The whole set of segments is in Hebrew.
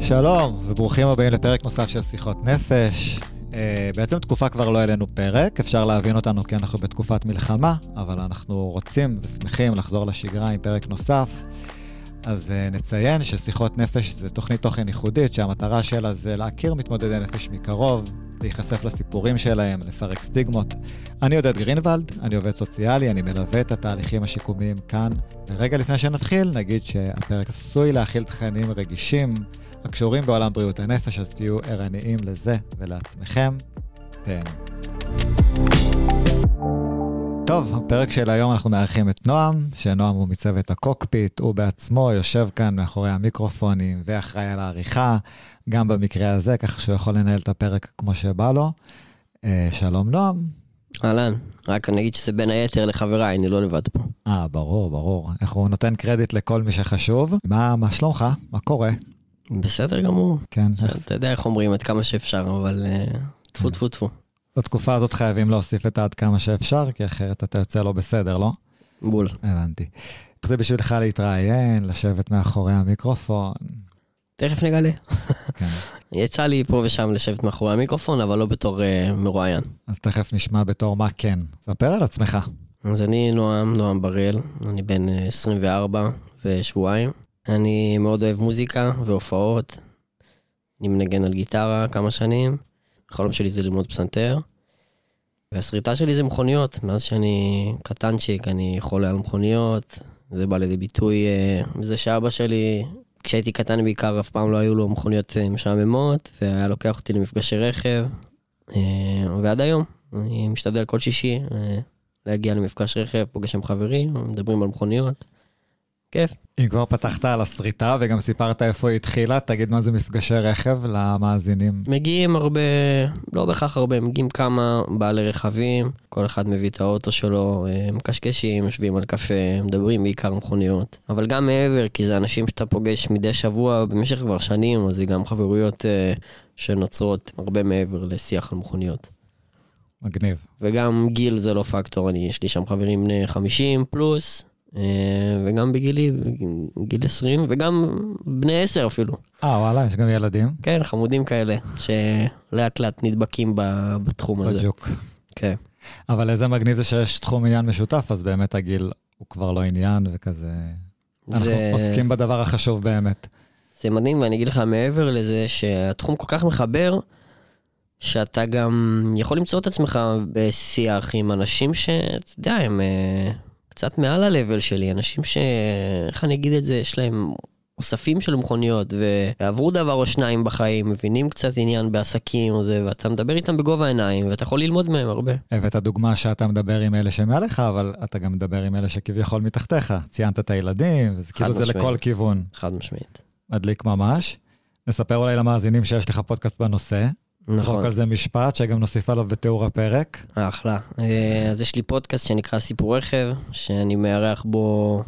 שלום, וברוכים הבאים לפרק נוסף של שיחות נפש. Uh, בעצם תקופה כבר לא העלינו פרק, אפשר להבין אותנו כי אנחנו בתקופת מלחמה, אבל אנחנו רוצים ושמחים לחזור לשגרה עם פרק נוסף. אז uh, נציין ששיחות נפש זה תוכנית תוכן ייחודית, שהמטרה שלה זה להכיר מתמודדי נפש מקרוב, להיחשף לסיפורים שלהם, לפרק סטיגמות. אני עודד גרינוולד, אני עובד סוציאלי, אני מלווה את התהליכים השיקומיים כאן. ורגע לפני שנתחיל, נגיד שהפרק עשוי להכיל תכנים רגישים. הקשורים בעולם בריאות הנפש, אז תהיו ערניים לזה ולעצמכם. תהנו. טוב, בפרק של היום אנחנו מארחים את נועם, שנועם הוא מצוות הקוקפיט, הוא בעצמו יושב כאן מאחורי המיקרופונים ואחראי על העריכה, גם במקרה הזה, ככה שהוא יכול לנהל את הפרק כמו שבא לו. אה, שלום נועם. אהלן, רק אני אגיד שזה בין היתר לחבריי, אני לא לבד פה. אה, ברור, ברור. הוא נותן קרדיט לכל מי שחשוב. מה, מה שלומך? מה קורה? בסדר גמור. כן. אתה יודע איך אומרים עד כמה שאפשר, אבל אה, טפו טפו טפו. בתקופה הזאת חייבים להוסיף את עד כמה שאפשר, כי אחרת אתה יוצא לא בסדר, לא? בול. הבנתי. איך זה בשבילך להתראיין, לשבת מאחורי המיקרופון? תכף נגלה. כן. יצא לי פה ושם לשבת מאחורי המיקרופון, אבל לא בתור uh, מרואיין. אז תכף נשמע בתור מה כן. ספר על עצמך. אז אני נועם, נועם בראל, אני בן 24 ושבועיים. אני מאוד אוהב מוזיקה והופעות. אני מנגן על גיטרה כמה שנים. החלום שלי זה ללמוד פסנתר. והשריטה שלי זה מכוניות. מאז שאני קטנצ'יק, אני חולה על מכוניות. זה בא לידי ביטוי בזה שאבא שלי, כשהייתי קטן בעיקר, אף פעם לא היו לו מכוניות אה, משעממות, והיה לוקח אותי למפגשי רכב. אה, ועד היום, אני משתדל כל שישי אה, להגיע למפגש רכב, פוגש עם חברים, מדברים על מכוניות. כיף. אם כבר פתחת על הסריטה וגם סיפרת איפה היא התחילה, תגיד מה זה מפגשי רכב למאזינים. מגיעים הרבה, לא בהכרח הרבה, מגיעים כמה בעלי רכבים, כל אחד מביא את האוטו שלו, אה, מקשקשים, יושבים על קפה, מדברים בעיקר מכוניות. אבל גם מעבר, כי זה אנשים שאתה פוגש מדי שבוע במשך כבר שנים, אז זה גם חברויות אה, שנוצרות הרבה מעבר לשיח על מכוניות. מגניב. וגם גיל זה לא פקטור, אני, יש לי שם חברים בני 50 פלוס, וגם בגילי, גיל 20, וגם בני 10 אפילו. אה, וואלה, יש גם ילדים? כן, חמודים כאלה, שלאט לאט נדבקים בתחום הזה. בג'וק. כן. אבל איזה מגניב זה שיש תחום עניין משותף, אז באמת הגיל הוא כבר לא עניין וכזה... אנחנו זה- עוסקים בדבר החשוב באמת. זה מדהים, ואני אגיד לך מעבר לזה שהתחום כל כך מחבר, שאתה גם יכול למצוא את עצמך בשיח עם אנשים שאתה יודע, הם אה, קצת מעל ה-level שלי, אנשים ש... איך אני אגיד את זה? יש להם אוספים של מכוניות, ועברו דבר או שניים בחיים, מבינים קצת עניין בעסקים וזה, ואתה מדבר איתם בגובה העיניים, ואתה יכול ללמוד מהם הרבה. הבאת דוגמה שאתה מדבר עם אלה שמעליך, אבל אתה גם מדבר עם אלה שכביכול מתחתיך. ציינת את הילדים, וזה כאילו זה משמעית. לכל כיוון. חד משמעית. מדליק ממש. נספר אולי למאזינים שיש לך פודקאסט בנושא. נכון. זרוק על זה משפט שגם נוסיף עליו בתיאור הפרק. אחלה. אה, אז יש לי פודקאסט שנקרא סיפור רכב, שאני מארח בו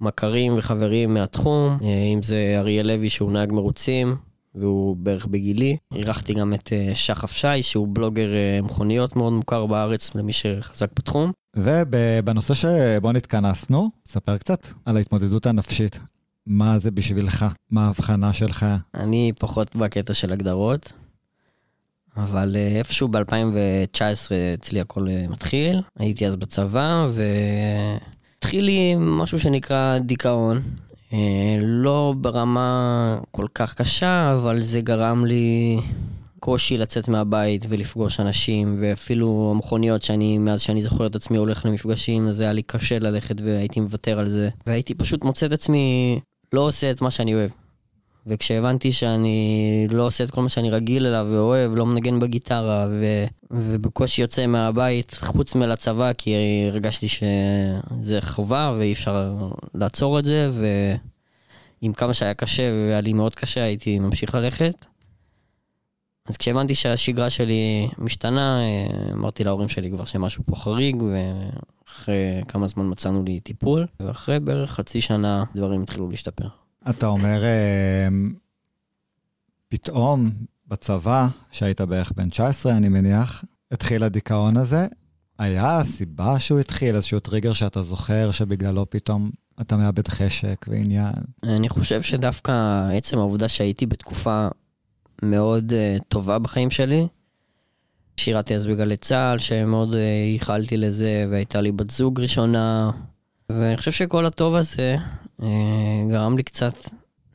מכרים וחברים מהתחום, אה, אם זה אריה לוי שהוא נהג מרוצים, והוא בערך בגילי. אירחתי גם את אה, שחף שי, שהוא בלוגר אה, מכוניות מאוד מוכר בארץ למי שחזק בתחום. ובנושא שבו נתכנסנו, ספר קצת על ההתמודדות הנפשית. מה זה בשבילך? מה ההבחנה שלך? אני פחות בקטע של הגדרות, אבל אה, איפשהו ב-2019 אצלי הכל אה, מתחיל. הייתי אז בצבא, והתחיל לי משהו שנקרא דיכאון. אה, לא ברמה כל כך קשה, אבל זה גרם לי קושי לצאת מהבית ולפגוש אנשים, ואפילו המכוניות שאני, מאז שאני זוכר את עצמי הולך למפגשים, אז היה לי קשה ללכת והייתי מוותר על זה. והייתי פשוט מוצא את עצמי לא עושה את מה שאני אוהב. וכשהבנתי שאני לא עושה את כל מה שאני רגיל אליו ואוהב, לא מנגן בגיטרה ו... ובקושי יוצא מהבית חוץ מלצבא, כי הרגשתי שזה חובה ואי אפשר לעצור את זה, ועם כמה שהיה קשה והיה לי מאוד קשה הייתי ממשיך ללכת. אז כשהבנתי שהשגרה שלי משתנה, אמרתי להורים שלי כבר שמשהו פה חריג, ואחרי כמה זמן מצאנו לי טיפול, ואחרי בערך חצי שנה דברים התחילו להשתפר. אתה אומר, אה, פתאום בצבא, שהיית בערך בן 19, אני מניח, התחיל הדיכאון הזה, היה סיבה שהוא התחיל, איזשהו טריגר שאתה זוכר שבגללו פתאום אתה מאבד חשק ועניין? אני חושב שדווקא עצם העובדה שהייתי בתקופה מאוד uh, טובה בחיים שלי, שירתי אז בגלי צה"ל, שמאוד uh, ייחלתי לזה, והייתה לי בת זוג ראשונה, ואני חושב שכל הטוב הזה uh, גרם לי קצת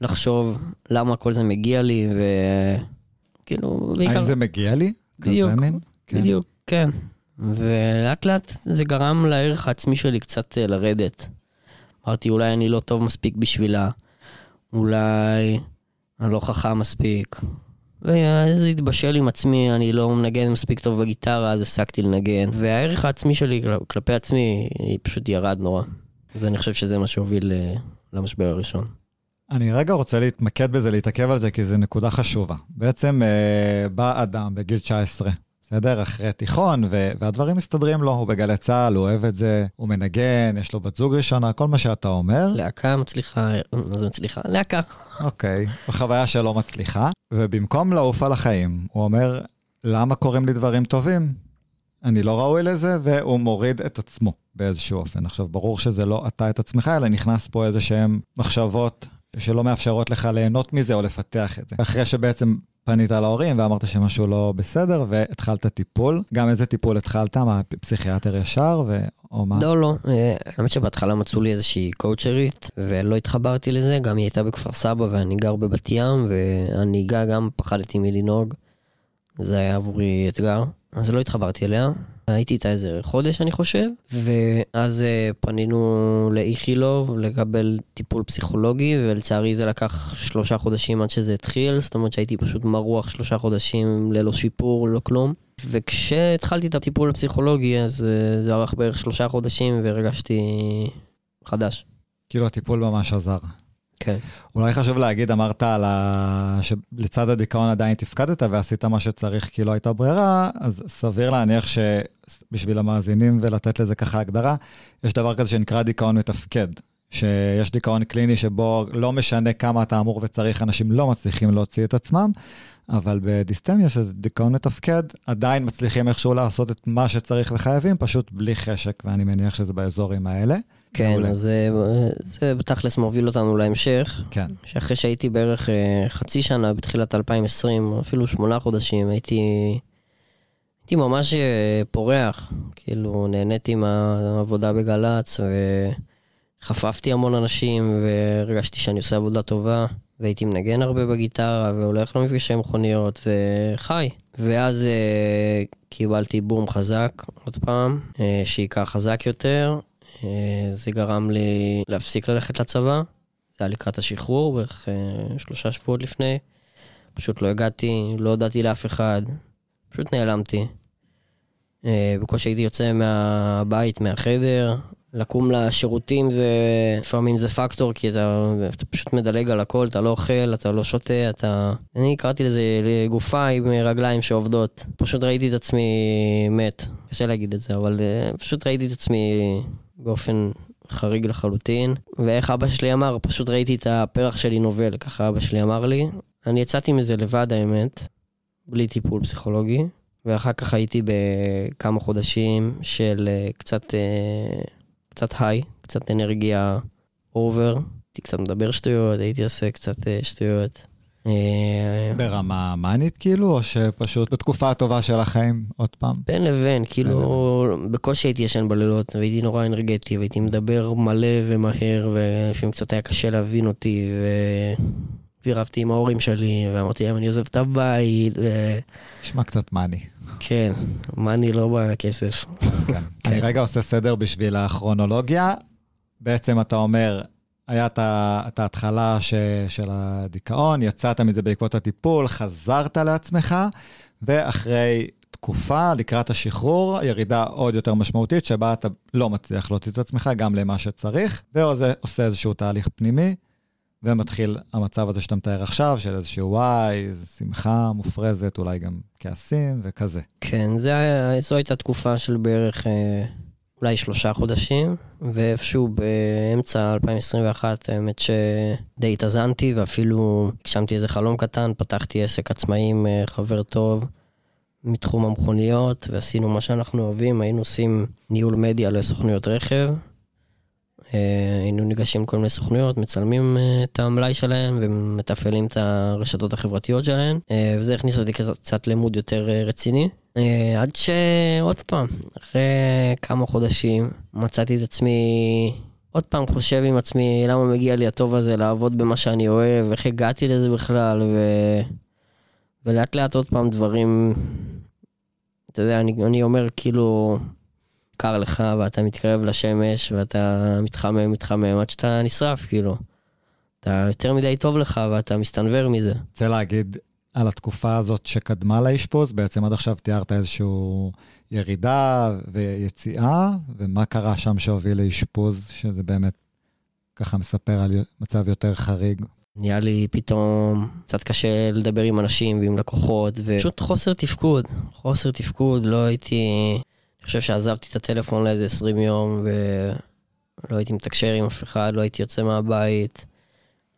לחשוב למה כל זה מגיע לי, וכאילו, בעיקר... האם זה מגיע לי? בדיוק, כן. בדיוק, כן. ולאט לאט זה גרם לערך העצמי שלי קצת לרדת. אמרתי, אולי אני לא טוב מספיק בשבילה, אולי אני לא חכם מספיק. וזה התבשל עם עצמי, אני לא מנגן מספיק טוב בגיטרה, אז הפסקתי לנגן. והערך העצמי שלי כלפי עצמי פשוט ירד נורא. אז אני חושב שזה מה שהוביל אה, למשבר הראשון. אני רגע רוצה להתמקד בזה, להתעכב על זה, כי זו נקודה חשובה. בעצם אה, בא אדם בגיל 19, בסדר? אחרי תיכון, ו- והדברים מסתדרים לו, הוא בגלי צה"ל, הוא אוהב את זה, הוא מנגן, יש לו בת זוג ראשונה, כל מה שאתה אומר. להקה מצליחה, מה זה מצליחה? להקה. אוקיי, בחוויה שלא מצליחה, ובמקום לעוף על החיים, הוא אומר, למה קורים לי דברים טובים? אני לא ראוי לזה, והוא מוריד את עצמו באיזשהו אופן. עכשיו, ברור שזה לא אתה את עצמך, אלא נכנס פה איזה שהן מחשבות שלא מאפשרות לך ליהנות מזה או לפתח את זה. אחרי שבעצם פנית להורים ואמרת שמשהו לא בסדר, והתחלת טיפול. גם איזה טיפול התחלת? מה, פסיכיאטר ישר ו... או מה? לא, לא. אה, האמת שבהתחלה מצאו לי איזושהי קואוצ'רית, ולא התחברתי לזה. גם היא הייתה בכפר סבא ואני גר בבת ים, והנהיגה גם פחדתי מלנהוג. זה היה עבורי אתגר. אז לא התחברתי אליה. הייתי איתה איזה חודש אני חושב, ואז uh, פנינו לאיכילוב לקבל טיפול פסיכולוגי, ולצערי זה לקח שלושה חודשים עד שזה התחיל, זאת אומרת שהייתי פשוט מרוח שלושה חודשים ללא שיפור, לא כלום. וכשהתחלתי את הטיפול הפסיכולוגי אז uh, זה ארך בערך שלושה חודשים והרגשתי חדש. כאילו הטיפול ממש עזר. כן. אולי חשוב להגיד, אמרת על ה... שלצד הדיכאון עדיין תפקדת ועשית מה שצריך כי לא הייתה ברירה, אז סביר להניח שבשביל המאזינים ולתת לזה ככה הגדרה, יש דבר כזה שנקרא דיכאון מתפקד. שיש דיכאון קליני שבו לא משנה כמה אתה אמור וצריך, אנשים לא מצליחים להוציא את עצמם, אבל בדיסטמיה, שזה דיכאון מתפקד, עדיין מצליחים איכשהו לעשות את מה שצריך וחייבים, פשוט בלי חשק, ואני מניח שזה באזורים האלה. כן. אז זה, זה בתכלס מוביל אותנו להמשך. כן. שאחרי שהייתי בערך אה, חצי שנה בתחילת 2020, אפילו שמונה חודשים, הייתי, הייתי ממש אה, פורח. כאילו, נהניתי מהעבודה בגל"צ, וחפפתי המון אנשים, והרגשתי שאני עושה עבודה טובה. והייתי מנגן הרבה בגיטרה, והולך למפגשי מכוניות, וחי. ואז קיבלתי בום חזק, עוד פעם, שהיכה חזק יותר, אה, זה גרם לי להפסיק ללכת לצבא. זה היה לקראת השחרור, בערך אה, שלושה שבועות לפני. פשוט לא הגעתי, לא הודעתי לאף אחד, פשוט נעלמתי. אה, בקושי הייתי יוצא מהבית, מהחדר, לקום לשירותים זה, לפעמים זה פקטור, כי אתה, אתה פשוט מדלג על הכל, אתה לא אוכל, אתה לא שותה, אתה... אני קראתי לזה גופה עם רגליים שעובדות. פשוט ראיתי את עצמי מת, קשה להגיד את זה, אבל פשוט ראיתי את עצמי באופן חריג לחלוטין. ואיך אבא שלי אמר, פשוט ראיתי את הפרח שלי נובל, ככה אבא שלי אמר לי. אני יצאתי מזה לבד האמת, בלי טיפול פסיכולוגי, ואחר כך הייתי בכמה חודשים של אה, קצת, אה, קצת היי, קצת אנרגיה אובר. הייתי קצת מדבר שטויות, הייתי עושה קצת אה, שטויות. אה, ברמה מאנית כאילו, או שפשוט בתקופה הטובה של החיים, עוד פעם? בין לבין, כאילו, בקושי הייתי ישן בלילות, והייתי נורא אנרגטי, והייתי מדבר מלא ומהר, ולפעמים קצת היה קשה להבין אותי, ורבתי עם ההורים שלי, ואמרתי להם, אני עוזב את הבית, ו... נשמע קצת מאני. כן, מאני לא בכסף. כן. אני רגע עושה סדר בשביל הכרונולוגיה. בעצם אתה אומר, היה את ההתחלה ש, של הדיכאון, יצאת מזה בעקבות הטיפול, חזרת לעצמך, ואחרי תקופה, לקראת השחרור, ירידה עוד יותר משמעותית, שבה אתה לא מצליח להוציא את עצמך גם למה שצריך, ועושה איזשהו תהליך פנימי, ומתחיל המצב הזה שאתה מתאר עכשיו, של איזשהו וואי, שמחה מופרזת, אולי גם כעסים וכזה. כן, זה, זו הייתה תקופה של בערך... אה... אולי שלושה חודשים, ואיפשהו באמצע 2021, האמת שדי התאזנתי, ואפילו הגשמתי איזה חלום קטן, פתחתי עסק עצמאי עם אה, חבר טוב, מתחום המכוניות, ועשינו מה שאנחנו אוהבים, היינו עושים ניהול מדיה לסוכנויות רכב. אה, היינו ניגשים לכל מיני סוכנויות, מצלמים אה, את המלאי שלהם ומתפעלים את הרשתות החברתיות שלהם, אה, וזה הכניס אותי קצת, לימוד יותר רציני. עד שעוד פעם, אחרי כמה חודשים, מצאתי את עצמי עוד פעם חושב עם עצמי למה מגיע לי הטוב הזה לעבוד במה שאני אוהב, איך הגעתי לזה בכלל, ו... ולאט לאט עוד פעם דברים, אתה יודע, אני, אני אומר כאילו, קר לך ואתה מתקרב לשמש ואתה מתחמם, מתחמם עד שאתה נשרף, כאילו. אתה יותר מדי טוב לך ואתה מסתנוור מזה. רוצה להגיד על התקופה הזאת שקדמה לאשפוז, בעצם עד עכשיו תיארת איזושהי ירידה ויציאה, ומה קרה שם שהוביל לאשפוז, שזה באמת ככה מספר על מצב יותר חריג. נהיה לי פתאום קצת קשה לדבר עם אנשים ועם לקוחות, ופשוט חוסר תפקוד, חוסר תפקוד, לא הייתי... חושב שעזבתי את הטלפון לאיזה 20 יום, ולא הייתי מתקשר עם אף אחד, לא הייתי יוצא מהבית,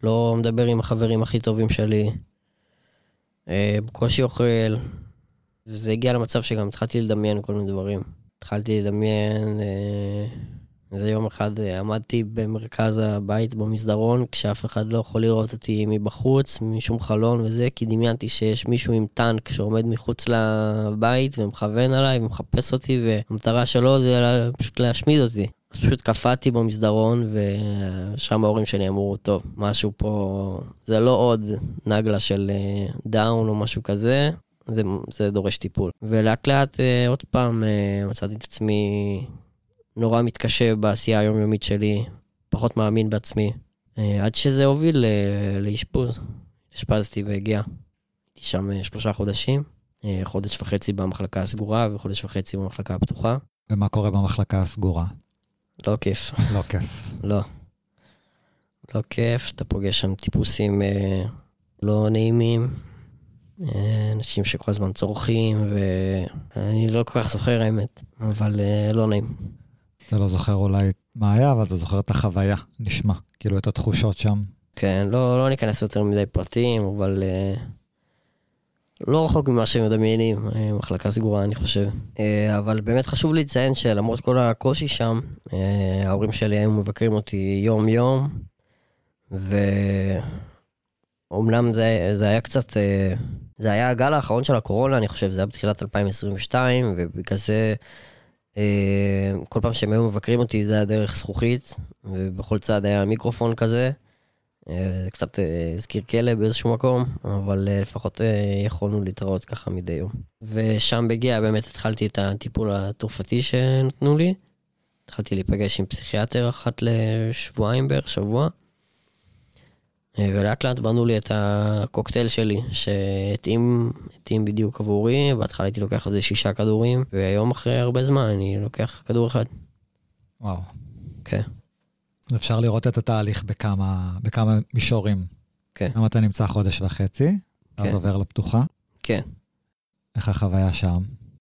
לא מדבר עם החברים הכי טובים שלי. אה, בקושי אוכל, וזה הגיע למצב שגם התחלתי לדמיין כל מיני דברים. התחלתי לדמיין, אה, איזה יום אחד אה, עמדתי במרכז הבית במסדרון, כשאף אחד לא יכול לראות אותי מבחוץ, משום חלון וזה, כי דמיינתי שיש מישהו עם טנק שעומד מחוץ לבית ומכוון עליי ומחפש אותי, והמטרה שלו זה פשוט להשמיד אותי. אז פשוט קפאתי במסדרון, ושם ההורים שלי אמרו, טוב, משהו פה, זה לא עוד נגלה של דאון או משהו כזה, זה, זה דורש טיפול. ולאט לאט אה, עוד פעם אה, מצאתי את עצמי נורא מתקשה בעשייה היומיומית שלי, פחות מאמין בעצמי, אה, עד שזה הוביל אה, לאשפוז. אשפזתי והגיע. הייתי שם אה, שלושה חודשים, חודש וחצי במחלקה הסגורה וחודש וחצי במחלקה הפתוחה. ומה קורה במחלקה הסגורה? לא כיף. לא כיף. לא. לא כיף, אתה פוגש שם טיפוסים אה, לא נעימים, אה, אנשים שכל הזמן צורכים, ואני לא כל כך זוכר האמת, אבל אה, לא נעים. אתה לא זוכר אולי מה היה, אבל אתה זוכר את החוויה, נשמע, כאילו את התחושות שם. כן, לא, לא ניכנס יותר מדי פרטים, אבל אה, לא רחוק ממה שמדמיינים, אה, מחלקה סגורה אני חושב. אה, אבל באמת חשוב לציין שלמרות כל הקושי שם, אה, ההורים שלי היו מבקרים אותי יום-יום, ואומנם זה, זה היה קצת, אה, זה היה הגל האחרון של הקורונה, אני חושב, זה היה בתחילת 2022, ובגלל זה כל פעם שהם היו מבקרים אותי זה היה דרך זכוכית, ובכל צד היה מיקרופון כזה. אה, זה קצת אה, הזכיר כלא באיזשהו מקום, אבל אה, לפחות אה, יכולנו להתראות ככה מדי יום. ושם בגיע באמת התחלתי את הטיפול התרופתי שנתנו לי. התחלתי להיפגש עם פסיכיאטר אחת לשבועיים בערך, שבוע. ולאט לאט בנו לי את הקוקטייל שלי, שהתאים התאים בדיוק עבורי, בהתחלה הייתי לוקח איזה שישה כדורים, והיום אחרי הרבה זמן אני לוקח כדור אחד. וואו. כן. אפשר לראות את התהליך בכמה, בכמה מישורים. כן. גם אתה נמצא חודש וחצי, אז כן. עובר לפתוחה. כן. איך החוויה שם?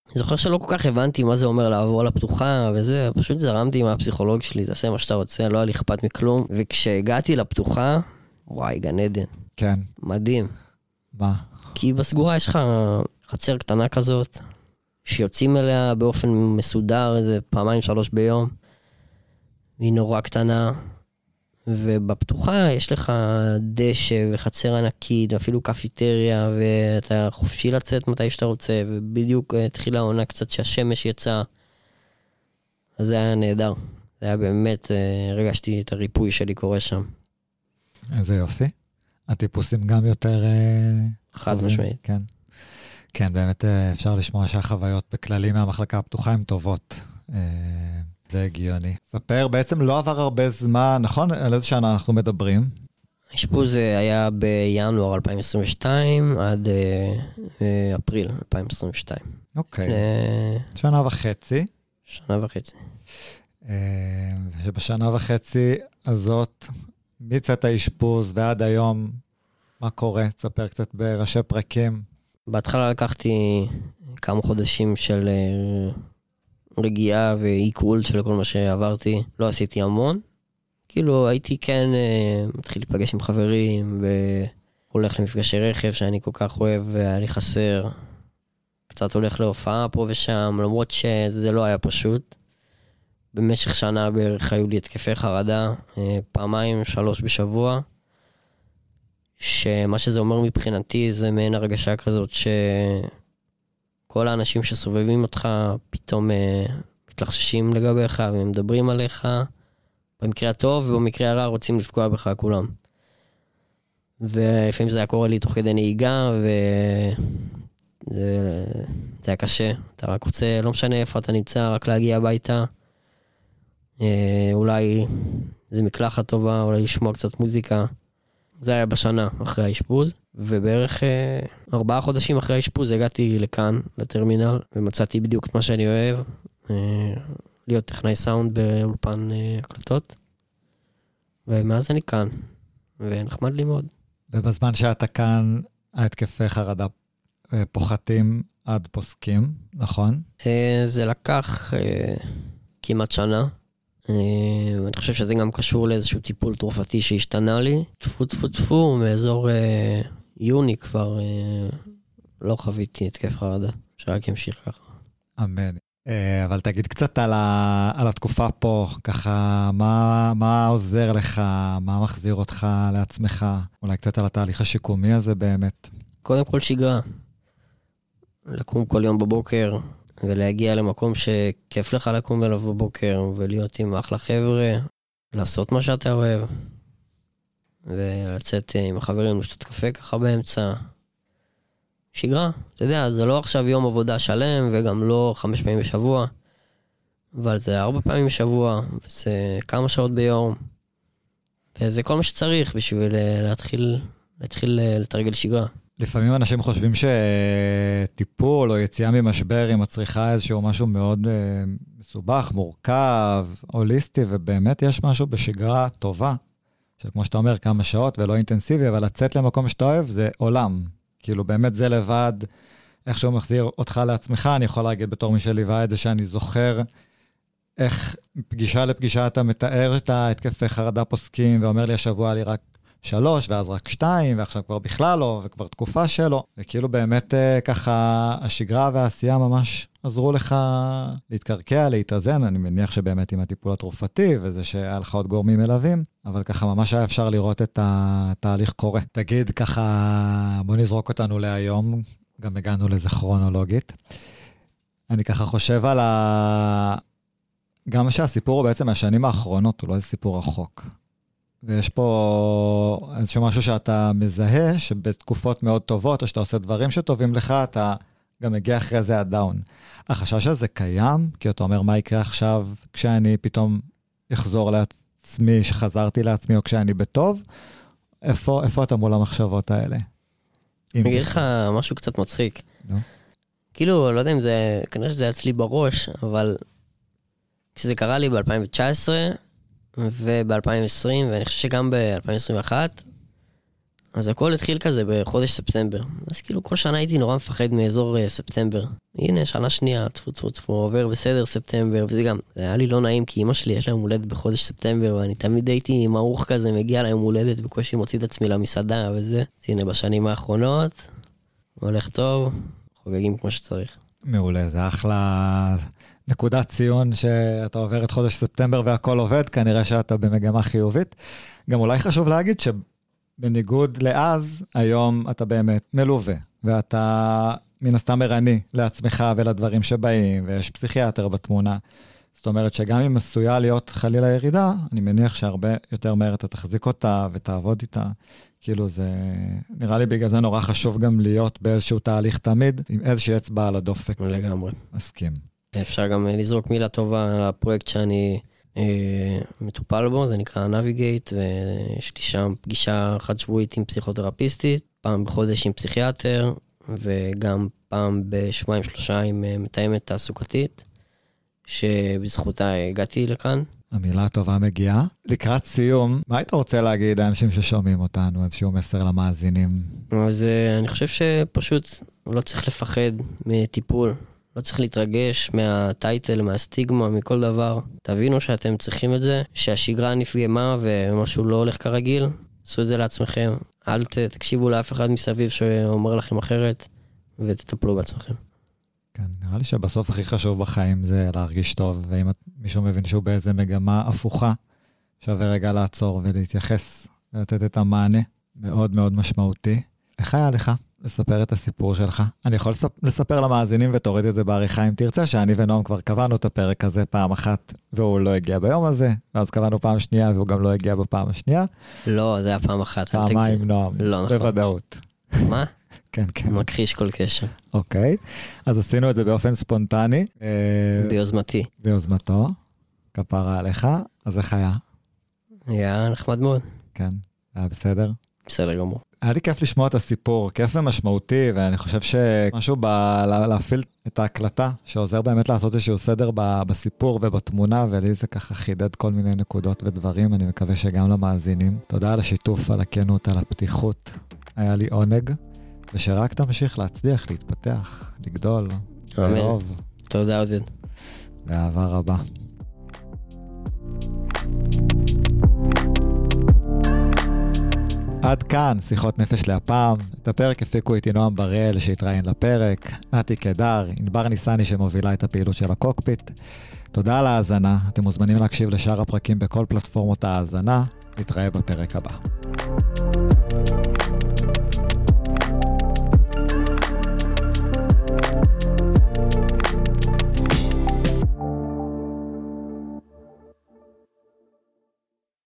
אני זוכר שלא כל כך הבנתי מה זה אומר לעבור לפתוחה וזה, פשוט זרמתי עם הפסיכולוג שלי, תעשה מה שאתה רוצה, לא היה לי אכפת מכלום. וכשהגעתי לפתוחה, וואי, גן עדן, כן. מדהים. מה? כי בסגורה יש לך חצר קטנה כזאת, שיוצאים אליה באופן מסודר איזה פעמיים שלוש ביום. היא נורא קטנה, ובפתוחה יש לך דשא וחצר ענקית, ואפילו קפיטריה, ואתה חופשי לצאת מתי שאתה רוצה, ובדיוק אה, התחילה העונה קצת שהשמש יצאה. אז זה היה נהדר. זה היה באמת, אה, הרגשתי את הריפוי שלי קורה שם. איזה יופי. הטיפוסים גם יותר... אה, חד טובים, משמעית. כן. כן, באמת אה, אפשר לשמוע שהחוויות בכללי מהמחלקה הפתוחה הן טובות. אה, זה הגיוני. ספר, בעצם לא עבר הרבה זמן, נכון? על איזה שנה אנחנו מדברים? האשפוז היה בינואר 2022 עד אפריל 2022. אוקיי. שנה וחצי. שנה וחצי. שבשנה וחצי הזאת, מצאת האשפוז ועד היום, מה קורה? תספר קצת בראשי פרקים. בהתחלה לקחתי כמה חודשים של אה, רגיעה ועיכול של כל מה שעברתי. לא עשיתי המון. כאילו הייתי כן אה, מתחיל להיפגש עם חברים והולך למפגשי רכב שאני כל כך אוהב והיה לי חסר. קצת הולך להופעה פה ושם, למרות שזה לא היה פשוט. במשך שנה בערך היו לי התקפי חרדה, אה, פעמיים, שלוש בשבוע. שמה שזה אומר מבחינתי זה מעין הרגשה כזאת שכל האנשים שסובבים אותך פתאום אה, מתלחששים לגביך ומדברים עליך. במקרה הטוב ובמקרה הרע רוצים לפגוע בך כולם. ולפעמים זה היה קורה לי תוך כדי נהיגה, וזה זה היה קשה. אתה רק רוצה, לא משנה איפה אתה נמצא, רק להגיע הביתה. אה, אולי איזה מקלחת טובה, אולי לשמוע קצת מוזיקה. זה היה בשנה אחרי האשפוז, ובערך אה, ארבעה חודשים אחרי האשפוז הגעתי לכאן, לטרמינל, ומצאתי בדיוק את מה שאני אוהב, אה, להיות טכנאי סאונד באולפן אה, הקלטות. ומאז אני כאן, ונחמד לי מאוד. ובזמן שאתה כאן, ההתקפי חרדה אה, פוחתים עד פוסקים, נכון? אה, זה לקח אה, כמעט שנה. אה, ואני חושב שזה גם קשור לאיזשהו טיפול תרופתי שהשתנה לי. טפו טפו טפו, מאזור אה, יוני כבר אה, לא חוויתי התקף חרדה, שרק ימשיך ככה. אמן. אה, אבל תגיד קצת על, ה, על התקופה פה, ככה, מה, מה עוזר לך, מה מחזיר אותך לעצמך, אולי קצת על התהליך השיקומי הזה באמת. קודם כל שגרה. לקום כל יום בבוקר ולהגיע למקום שכיף לך לקום אליו בבוקר ולהיות עם אחלה חבר'ה, לעשות מה שאתה אוהב, ולצאת עם החברים לשתות קפה ככה באמצע. שגרה, אתה יודע, זה לא עכשיו יום עבודה שלם וגם לא חמש פעמים בשבוע, אבל זה ארבע פעמים בשבוע, וזה כמה שעות ביום, וזה כל מה שצריך בשביל אה, להתחיל, להתחיל אה, לתרגל שגרה. לפעמים אנשים חושבים שטיפול או יציאה ממשבר היא מצריכה איזשהו משהו מאוד uh, מסובך, מורכב, הוליסטי, ובאמת יש משהו בשגרה טובה, של כמו שאתה אומר, כמה שעות ולא אינטנסיבי, אבל לצאת למקום שאתה אוהב זה עולם. כאילו, באמת זה לבד, איכשהו מחזיר אותך לעצמך, אני יכול להגיד בתור מי שליווה את זה, שאני זוכר איך פגישה לפגישה אתה מתאר את ההתקפי חרדה פוסקים, ואומר לי, השבוע לי רק שלוש, ואז רק שתיים, ועכשיו כבר בכלל לא, וכבר תקופה שלא. וכאילו באמת אה, ככה, השגרה והעשייה ממש עזרו לך להתקרקע, להתאזן. אני מניח שבאמת עם הטיפול התרופתי, וזה שהיה לך עוד גורמים מלווים, אבל ככה ממש היה אפשר לראות את התהליך קורה. תגיד ככה, בוא נזרוק אותנו להיום, גם הגענו לזה כרונולוגית. אני ככה חושב על ה... גם שהסיפור הוא בעצם מהשנים האחרונות, הוא לא איזה סיפור רחוק. ויש פה איזשהו משהו שאתה מזהה, שבתקופות מאוד טובות, או שאתה עושה דברים שטובים לך, אתה גם מגיע אחרי זה הדאון. החשש הזה קיים, כי אתה אומר, מה יקרה עכשיו כשאני פתאום אחזור לעצמי, שחזרתי לעצמי, או כשאני בטוב? איפה, איפה אתה מול המחשבות האלה? אני אגיד לך משהו קצת מצחיק. נו. כאילו, לא יודע אם זה, כנראה שזה היה אצלי בראש, אבל כשזה קרה לי ב-2019 וב-2020, ואני חושב שגם ב-2021, אז הכל התחיל כזה בחודש ספטמבר. אז כאילו כל שנה הייתי נורא מפחד מאזור uh, ספטמבר. הנה, שנה שנייה, טפו טפו טפו, עובר בסדר ספטמבר, וזה גם, זה היה לי לא נעים, כי אמא שלי יש לה יום הולדת בחודש ספטמבר, ואני תמיד הייתי מערוך כזה, מגיע ליום הולדת, בקושי מוציא את עצמי למסעדה וזה. אז הנה, בשנים האחרונות, הולך טוב, חוגגים כמו שצריך. מעולה, זה אחלה נקודת ציון שאתה עובר את חודש ספטמבר והכל עובד, כנראה שאתה במגמה חיובית. גם אולי חשוב להגיד שבניגוד לאז, היום אתה באמת מלווה, ואתה מן הסתם ערני לעצמך ולדברים שבאים, ויש פסיכיאטר בתמונה. זאת אומרת שגם אם עשויה להיות חלילה ירידה, אני מניח שהרבה יותר מהר אתה תחזיק אותה ותעבוד איתה. כאילו זה, נראה לי בגלל זה נורא חשוב גם להיות באיזשהו תהליך תמיד, עם איזושהי אצבע על הדופק. לגמרי. מסכים. אפשר גם אה, לזרוק מילה טובה על הפרויקט שאני אה, מטופל בו, זה נקרא נביגייט, ויש לי שם פגישה חד שבועית עם פסיכותרפיסטית, פעם בחודש עם פסיכיאטר, וגם פעם בשבועיים שלושה עם אה, מתאמת תעסוקתית, שבזכותה הגעתי לכאן. המילה הטובה מגיעה. לקראת סיום, מה היית רוצה להגיד לאנשים ששומעים אותנו, איזשהו מסר למאזינים? אז אה, אני חושב שפשוט לא צריך לפחד מטיפול, לא צריך להתרגש מהטייטל, מהסטיגמה, מכל דבר. תבינו שאתם צריכים את זה, שהשגרה נפגמה ומשהו לא הולך כרגיל, עשו את זה לעצמכם. אל ת, תקשיבו לאף אחד מסביב שאומר לכם אחרת, ותטפלו בעצמכם. כן, נראה לי שבסוף הכי חשוב בחיים זה להרגיש טוב, ואם מישהו מבין שהוא באיזה מגמה הפוכה, שווה רגע לעצור ולהתייחס ולתת את המענה. מאוד מאוד משמעותי. איך היה לך לספר את הסיפור שלך? אני יכול לספר למאזינים ותוריד את זה בעריכה אם תרצה, שאני ונועם כבר קבענו את הפרק הזה פעם אחת, והוא לא הגיע ביום הזה, ואז קבענו פעם שנייה והוא גם לא הגיע בפעם השנייה. לא, זה היה פעם אחת. פעמיים נועם, לא נכון. בוודאות. מה? כן, כן. מכחיש כל קשר. אוקיי, אז עשינו את זה באופן ספונטני. אה, ביוזמתי. ביוזמתו, כפרה עליך, אז איך היה? היה נחמד מאוד. כן, היה בסדר? בסדר גמור. היה לי כיף לשמוע את הסיפור, כיף ומשמעותי, ואני חושב שמשהו ב... להפעיל את ההקלטה, שעוזר באמת לעשות איזשהו סדר ב... בסיפור ובתמונה, ולי זה ככה חידד כל מיני נקודות ודברים, אני מקווה שגם למאזינים. תודה על השיתוף, על הכנות, על הפתיחות. היה לי עונג, ושרק תמשיך להצליח, להתפתח, לגדול, לאהוב. תודה, עודד. באהבה רבה. עד כאן שיחות נפש להפעם. את הפרק הפיקו איתי נועם בראל שהתראיין לפרק, נתי קדר, ענבר ניסני שמובילה את הפעילות של הקוקפיט. תודה על ההאזנה, אתם מוזמנים להקשיב לשאר הפרקים בכל פלטפורמות ההאזנה. נתראה בפרק הבא.